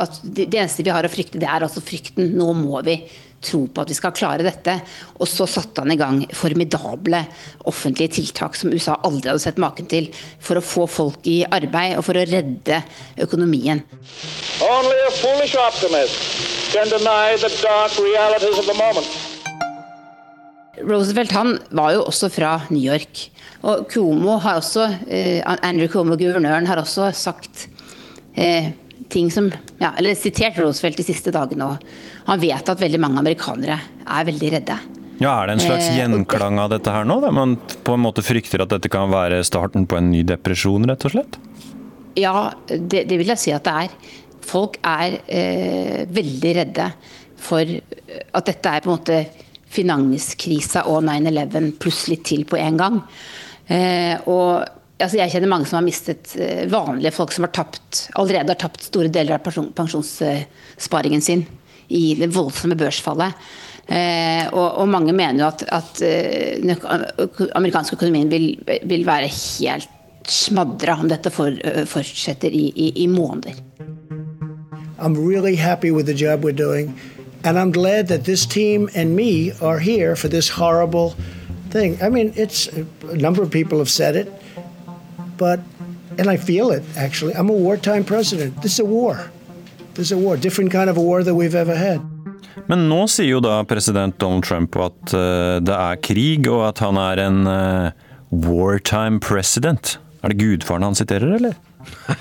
at det eneste vi har å frykte, det er altså frykten. Nå må vi tro på at vi skal klare dette. Og så satte han i gang formidable offentlige tiltak som USA aldri hadde sett maken til, for å få folk i arbeid og for å redde økonomien. Roosevelt han var jo også fra New York. Og Cuomo har også, eh, Andrew Cuomo, guvernøren, har også sagt eh, ting som ja, Eller sitert Roosevelt de siste dagene. Og han vet at veldig mange amerikanere er veldig redde. Ja, Er det en slags eh, gjenklang av dette her nå? Der man på en måte frykter at dette kan være starten på en ny depresjon, rett og slett? Ja, det, det vil jeg si at det er. Folk er eh, veldig redde for at dette er på en måte finanskrisa og 9-11 pluss litt til på en gang. Eh, og altså Jeg kjenner mange som har mistet eh, vanlige folk som har tapt, allerede har tapt store deler av pensjonssparingen sin i det voldsomme børsfallet. Eh, og, og, mange mener jo at, at eh, den amerikanske økonomien vil, vil være helt smadra om dette for, fortsetter i, i, i måneder. I'm really happy with the job we're doing. And I'm glad that this team and me are here for this horrible thing. I mean, it's a number of people have said it, but, and I feel it actually. I'm a wartime president. This is a war. This is a war, different kind of a war that we've ever had. Men nå sier jo da president Donald Trump at uh, det er krig, og at han er en uh, wartime president. Er det gudfaren han siterer, eller?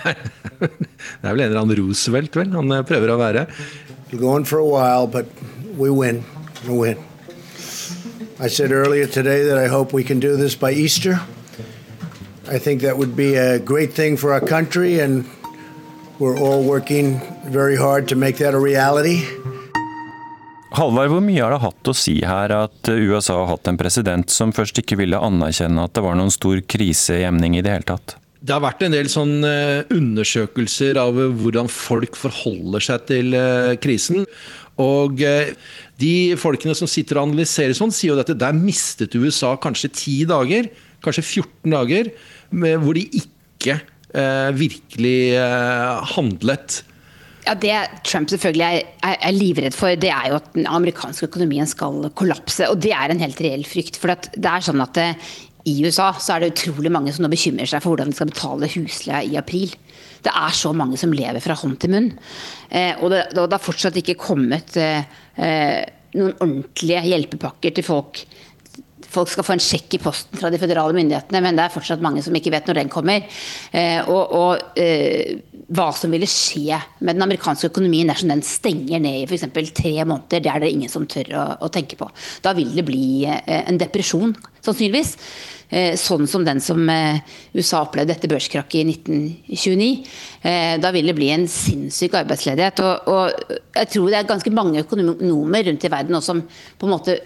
Nei, det er vel en eller annen Roosevelt, vel, han eh, prøver å være. Going for a while, but we win. We win. I said earlier today that I hope we can do this by Easter. I think that would be a great thing for our country, and we're all working very hard to make that a reality. Halvard, hvor mye har det hatt å si her at USA har hatt en president som først ikke ville anerkjenne at det var noen stor krisejemning i det hele tatt? Det har vært en del sånn undersøkelser av hvordan folk forholder seg til eh, krisen. Og eh, de folkene som sitter og analyserer sånn, sier jo at der mistet USA kanskje ti dager, kanskje 14 dager, hvor de ikke eh, virkelig handlet. Ja, Det Trump selvfølgelig er, er, er, livredd for, det er jo at den amerikanske økonomien skal kollapse. Og det er en helt reell frykt. For det er sånn at i USA så er det utrolig mange som nå bekymrer seg for hvordan de skal betale husleia i april. Det er så mange som lever fra hånd til munn. Eh, og, det, og det har fortsatt ikke kommet eh, eh, noen ordentlige hjelpepakker til folk. Folk skal få en sjekk i posten fra de føderale myndighetene, men det er fortsatt mange som ikke vet når den kommer. Eh, og, og eh, hva som ville skje med den amerikanske økonomien dersom den stenger ned i f.eks. tre måneder, det er det ingen som tør å, å tenke på. Da vil det bli eh, en depresjon, sannsynligvis. Sånn som den som USA opplevde etter børskrakket i 1929. Eh, da vil det bli en sinnssyk arbeidsledighet. Og, og, jeg tror det er ganske mange økonomer rundt i verden som på en måte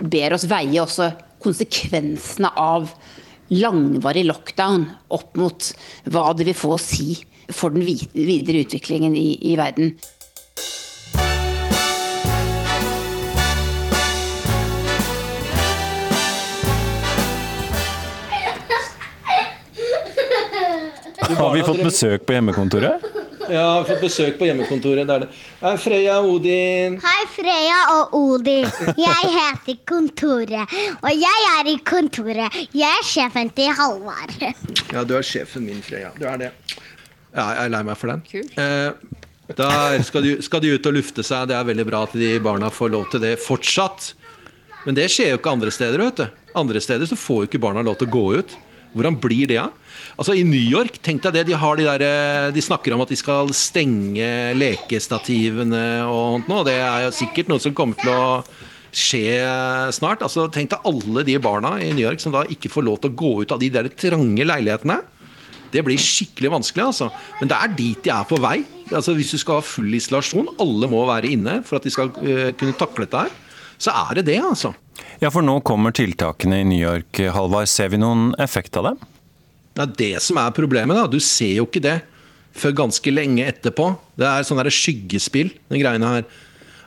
ber oss veie også konsekvensene av langvarig lockdown opp mot hva det vil få å si for den videre utviklingen i, i verden. Har vi fått besøk på hjemmekontoret? Ja, har fått besøk på hjemmekontoret. Der. Hei, Freya og Odin. Hei, Freya og Odin. Jeg heter Kontoret. Og jeg er i kontoret. Jeg er sjefen til Halvard. Ja, du er sjefen min, Freya. Du er det. Ja, jeg er lei meg for den. Eh, da skal de, skal de ut og lufte seg. Det er veldig bra at de barna får lov til det fortsatt. Men det skjer jo ikke andre steder. vet du. Andre steder så får jo ikke barna lov til å gå ut. Hvordan blir det? Ja? Altså I New York, tenk deg det, de, har de, der, eh, de snakker om at de skal stenge lekestativene og noe. Det er jo sikkert noe som kommer til å skje snart. Altså Tenk deg alle de barna i New York som da ikke får lov til å gå ut av de der trange leilighetene. Det blir skikkelig vanskelig. altså. Men det er dit de er på vei. Altså Hvis du skal ha full isolasjon, alle må være inne for at de skal uh, kunne takle dette her, så er det det, altså. Ja, for nå kommer tiltakene i New York, Halvard. Ser vi noen effekt av dem? Det er det som er problemet. da. Du ser jo ikke det før ganske lenge etterpå. Det er sånn skyggespill, de greiene her.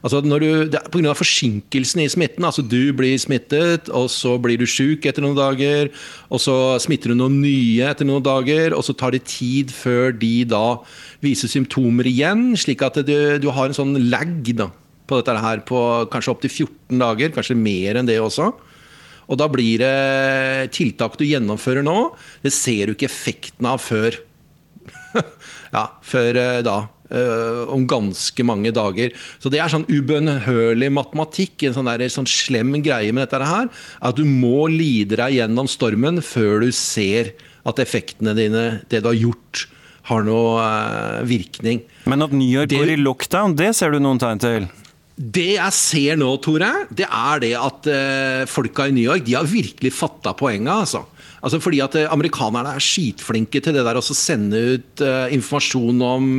Altså når du, det er Pga. forsinkelsen i smitten. altså Du blir smittet, og så blir du sjuk etter noen dager. Og så smitter du noen nye etter noen dager, og så tar det tid før de da viser symptomer igjen. Slik at du, du har en sånn lag da, på dette her på kanskje opptil 14 dager. Kanskje mer enn det også. Og da blir det tiltak du gjennomfører nå, det ser du ikke effekten av før ja, før eh, da. Uh, om ganske mange dager. Så det er sånn ubønnhørlig matematikk, en sånn, der, sånn slem greie med dette her. At du må lide deg gjennom stormen før du ser at effektene dine, det du har gjort, har noe uh, virkning. Men at New York det, går i lockdown, det ser du noen tegn til? Det jeg ser nå, Tore, det er det at uh, folka i New York de har virkelig fatta poenget. altså. Altså fordi at uh, Amerikanerne er skitflinke til det der å sende ut uh, informasjon om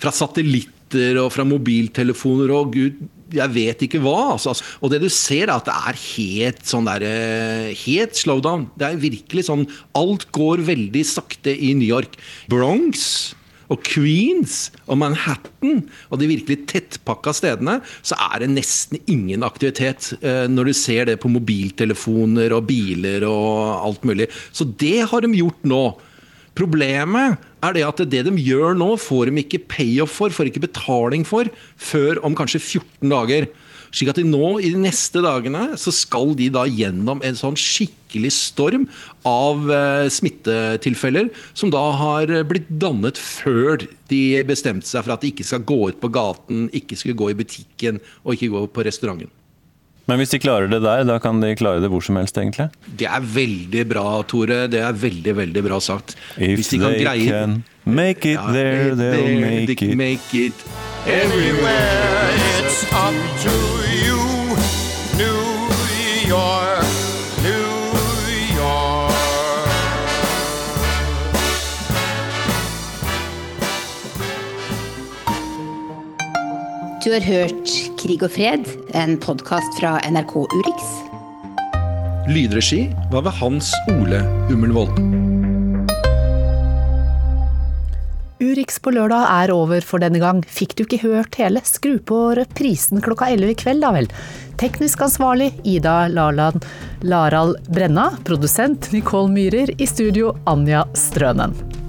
fra satellitter og fra mobiltelefoner og gud jeg vet ikke hva. Altså. Og det du ser, er at det er helt sånn der eh, Helt slowdown. Det er virkelig sånn Alt går veldig sakte i New York. Bronx og Queens og Manhattan og de virkelig tettpakka stedene, så er det nesten ingen aktivitet eh, når du ser det på mobiltelefoner og biler og alt mulig. Så det har de gjort nå. Problemet er det at det de gjør nå, får de ikke payoff for, får ikke betaling for, før om kanskje 14 dager. Slik at de nå, i de neste dagene, så skal de da gjennom en sånn skikkelig storm av eh, smittetilfeller, som da har blitt dannet før de bestemte seg for at de ikke skal gå ut på gaten, ikke skulle gå i butikken og ikke gå på restauranten. Men hvis de klarer det der, da kan de klare det hvor som helst, egentlig? Det er veldig bra, Tore. Det er veldig, veldig bra sagt. If Hvis de kan they greie can make it there, they'll make it. make it Everywhere it's up to you, New York, New York. Du har hørt Krig og fred, en podkast fra NRK Urix. Lydregi var ved Hans Ole Hummelvold. Urix på lørdag er over for denne gang. Fikk du ikke hørt hele, skru på reprisen klokka 11 i kveld, da vel. Teknisk ansvarlig Ida Larland Larald Brenna. Produsent Nicole Myhrer. I studio Anja Strønen.